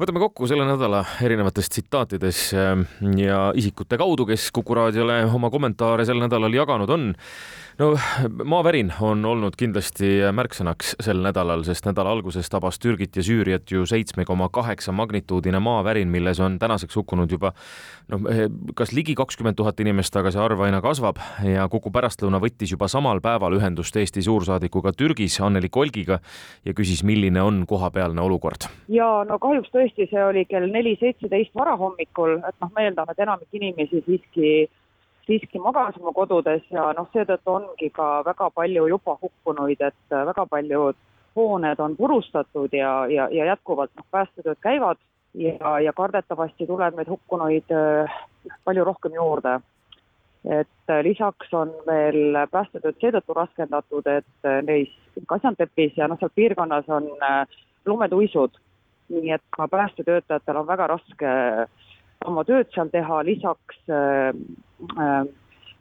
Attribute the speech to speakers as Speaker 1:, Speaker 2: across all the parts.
Speaker 1: võtame kokku selle nädala erinevates tsitaatides äh, ja isikute kaudu, kes Kuku raadiole oma kommentaare sel nädalal jaganud on no maavärin on olnud kindlasti märksõnaks sel nädalal, sest nädala alguses tabas Türgit ja Süüriat ju seitsme koma kaheksa magnituudine maavärin, milles on tänaseks hukkunud juba noh, kas ligi kakskümmend tuhat inimest, aga see arv aina kasvab ja Kuku pärastlõuna võttis juba samal päeval ühendust Eesti suursaadikuga Türgis, Anneli Kolgiga ja küsis, milline on kohapealne olukord.
Speaker 2: ja no kahjuks tõesti, see oli kell neli seitseteist varahommikul, et noh, ma eeldan, et enamik inimesi siiski siiski magas oma kodudes ja noh, seetõttu ongi ka väga palju juba hukkunuid, et äh, väga paljud hooned on purustatud ja, ja, ja jätkuvalt noh, päästetööd käivad ja, ja kardetavasti tuleb neid hukkunuid äh, palju rohkem juurde. et äh, lisaks on veel päästetööd seetõttu raskendatud, et neis Gaziantepis ja noh, seal piirkonnas on lumetuisud, nii et ka päästetöötajatel on väga raske oma tööd seal teha, lisaks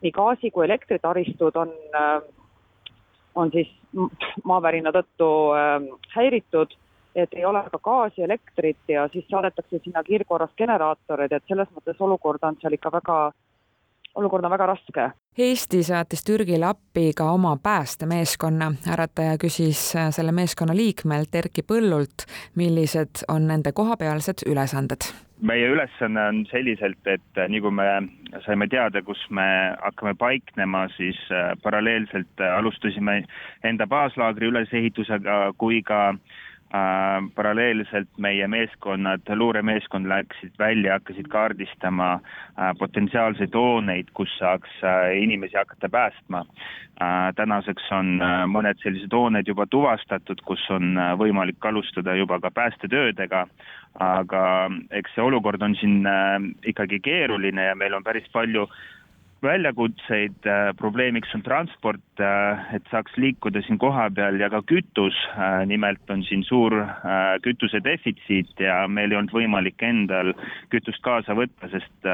Speaker 2: nii gaasi kui elektritaristud on äh,, on siis maavärina tõttu äh, häiritud, et ei ole ka gaasi, elektrit ja siis saadetakse sinna kiirkorras generaatorid, et selles mõttes olukord on seal ikka väga olukord on väga raske.
Speaker 3: Eesti saatis Türgile appi ka oma päästemeeskonna. ärataja küsis selle meeskonna liikmelt Erki Põllult, millised on nende kohapealsed ülesanded
Speaker 4: meie ülesanne on selliselt, et nii kui me saime teada, kus me hakkame paiknema, siis äh, paralleelselt alustasime enda baaslaagri ülesehitusega kui ka äh, Äh, paralleelselt meie meeskonnad, luuremeeskond läksid välja, hakkasid kaardistama äh, potentsiaalseid hooneid, kus saaks äh, inimesi hakata päästma. tänaseks on mõned sellised hooned juba tuvastatud, kus on võimalik alustada juba ka päästetöödega, aga eks see olukord on siin ikkagi keeruline ja meil on päris palju väljakutseid, äh, probleemiks on transport, äh, et saaks liikuda siin kohapeal ja ka kütus, äh, nimelt on siin suur kütuse defitsiit ja meil ei olnud võimalik endal kütust kaasa võtta, sest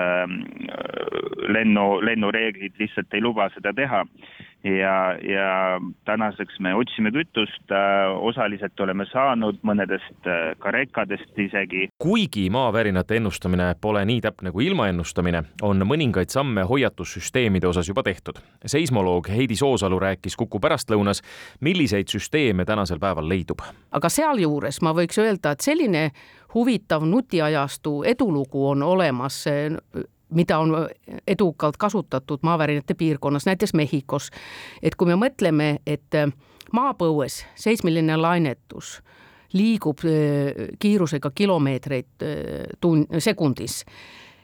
Speaker 4: lennu, lennureeglid lihtsalt ei luba seda teha ja, ja tänaseks me otsime kütust, äh, osaliselt oleme saanud mõnedest äh, ka rekadest isegi.
Speaker 1: kuigi maavärinate ennustamine pole nii täpne kui ilmaennustamine, on mõningaid samme hoiatussüsteemide osas juba tehtud. seismoloog Heidi Soosalu rääkis Kuku pärastlõunas, milliseid süsteeme tänasel päeval leidub.
Speaker 5: aga sealjuures ma võiks öelda, et selline huvitav nutiajastu edulugu on olemas mida on edukalt kasutatud maavärinate piirkonnas, näiteks Mehhikos. et kui me mõtleme, et äh, maapõues seismiline lainetus liigub äh, kiirusega kilomeetreid äh, tun-, sekundis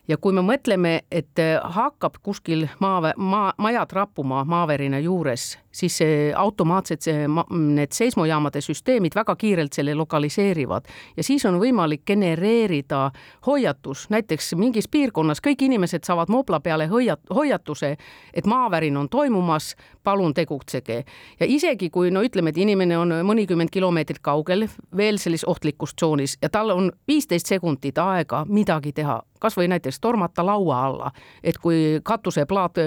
Speaker 5: ja kui me mõtleme, et hakkab kuskil maa, maa, majad rappuma maavärina juures, siis automaatselt see, need seismojaamade süsteemid väga kiirelt selle lokaliseerivad. Ja siis on võimalik genereerida hoiatus, näiteks mingis piirkonnas kõik inimesed saavad mobla peale hoiat-, hoiatuse, et maavärin on toimumas, palun tegutsege. ja isegi kui no ütleme, et inimene on mõnikümmend kilomeetrit kaugel veel selles ohtlikus tsoonis ja tal on viisteist sekundit aega midagi teha, kasvõi näiteks tormata laua alla, et kui katuseplaat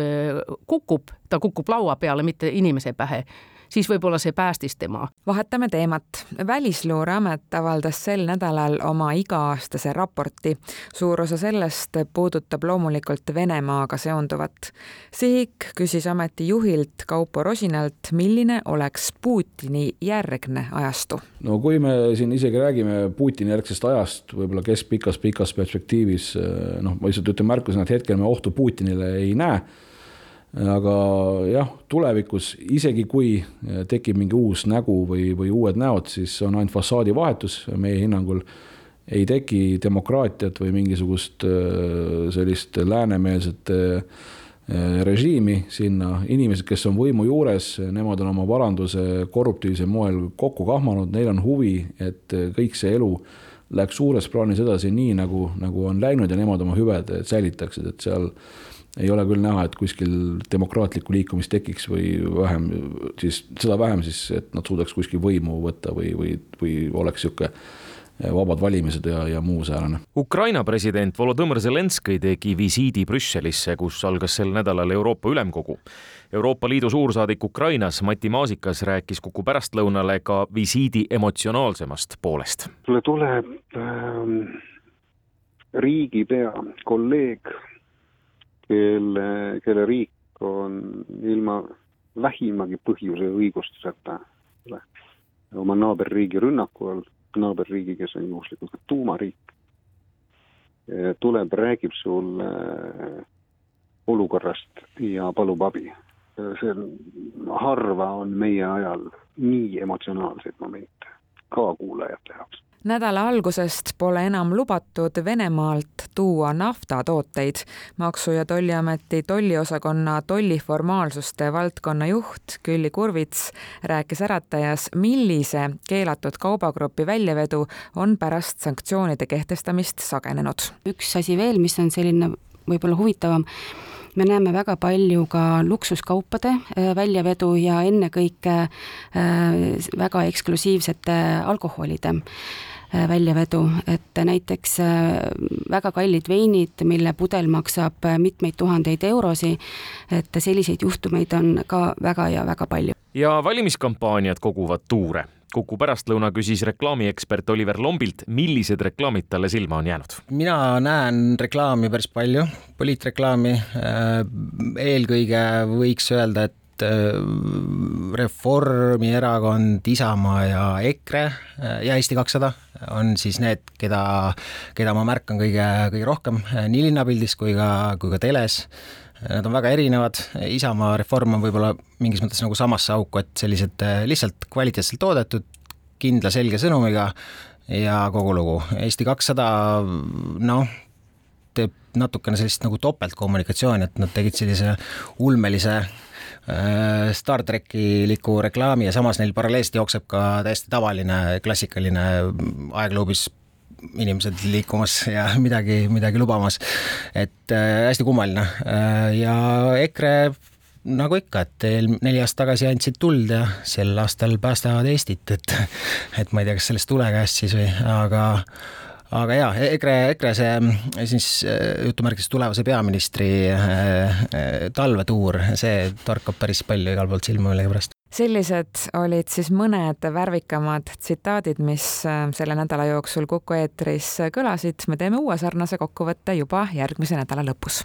Speaker 5: kukub, ta kukub laua peale, mitte inimese pähe siis võib-olla see päästis tema.
Speaker 3: vahetame teemat. välisluureamet avaldas sel nädalal oma iga-aastase raporti. suur osa sellest puudutab loomulikult Venemaaga seonduvat. Sihik küsis ameti juhilt Kaupo Rosinalt, milline oleks Putini järgne ajastu.
Speaker 6: no kui me siin isegi räägime Putini järgsest ajast, võib-olla keskpikas-pikas perspektiivis, noh, ma lihtsalt ütlen märkusena, et hetkel me ohtu Putinile ei näe aga jah, tulevikus isegi kui tekib mingi uus nägu või, või uued näod, siis on ainult fassaadi vahetus meie hinnangul. ei teki demokraatiat või mingisugust äh, sellist läänemeelset äh, režiimi sinna, inimesed, kes on võimu juures, nemad on oma varanduse korruptiivsel moel kokku kahmanud, neil on huvi, et kõik see elu läheks suures plaanis edasi nii, nagu, nagu on läinud ja nemad oma hüved säilitaksid, et seal ei ole küll näha, et kuskil demokraatlikku liikumist tekiks või vähem, siis seda vähem siis, et nad suudaks kuskil võimu võtta või, või, või oleks niisugune vabad valimised ja, ja muu säärane.
Speaker 1: Ukraina president Volodõmõr Zelenskõi tegi visiidi Brüsselisse, kus algas sel nädalal Euroopa Ülemkogu. Euroopa Liidu suursaadik Ukrainas Mati Maasikas rääkis Kuku pärastlõunale ka visiidi emotsionaalsemast poolest.
Speaker 7: sulle tuleb ähm, riigipea, kolleeg, kelle, kelle riik on ilma vähimagi põhjuse õigustuseta oma naaberriigi rünnaku all. Naaberriigi, kes on juhuslikult ka tuumariik, tuleb, räägib sulle olukorrast ja palub abi. see on, harva on meie ajal nii emotsionaalseid momente ka kuulajate jaoks
Speaker 3: nädala algusest pole enam lubatud Venemaalt tuua naftatooteid. maksu- ja Tolliameti tolliosakonna tolliformaalsuste valdkonna juht Külli Kurvits rääkis Äratajas, millise keelatud kaubagrupi väljavedu on pärast sanktsioonide kehtestamist sagenenud.
Speaker 8: üks asi veel, mis on selline võib-olla huvitavam me näeme väga palju ka luksuskaupade äh, väljavedu ja ennekõike äh, väga eksklusiivsete alkoholide äh, väljavedu, et näiteks väga kallid veinid, mille pudel maksab mitmeid tuhandeid eurosi, et selliseid juhtumeid on ka väga ja väga palju.
Speaker 1: ja valimiskampaaniad koguvad tuure Kuku pärastlõuna küsis reklaamiekspert Oliver Lombilt, millised reklaamid talle silma on jäänud?
Speaker 9: mina näen reklaami päris palju, poliitreklaami. Äh, eelkõige võiks öelda, et äh, Reformierakond, Isamaa ja EKRE äh, ja Eesti kakssada on siis need, keda, keda ma märkan kõige, kõige rohkem nii linnapildis kui ka, kui ka teles Nad on väga erinevad, Isamaa reform on võib-olla mingis mõttes nagu samasse auku, et sellised äh, lihtsalt kvaliteetselt toodetud, kindla selge sõnumiga ja kogu lugu. Eesti kakssada noh, teeb natukene sellist nagu topeltkommunikatsiooni, et nad tegid sellise ulmelise äh, Star trackiliku reklaami ja samas neil paralleelselt jookseb ka täiesti tavaline klassikaline aegluubis inimesed liikumas ja midagi, midagi lubamas. et äh, hästi kummaline äh, ja EKRE nagu ikka, et neli aastat tagasi andsid tuld ja sel aastal päästavad Eestit, et et ma ei tea, kas sellest tule käest siis või, aga aga jaa, EKRE, EKRE see siis äh, jutumärkides tulevase peaministri talvetuur, see torkab päris palju igalt poolt silma millegipärast
Speaker 3: sellised olid siis mõned värvikamad tsitaadid, mis äh, selle nädala jooksul Kuku eetris kõlasid. me teeme uue sarnase kokkuvõtte juba järgmise nädala lõpus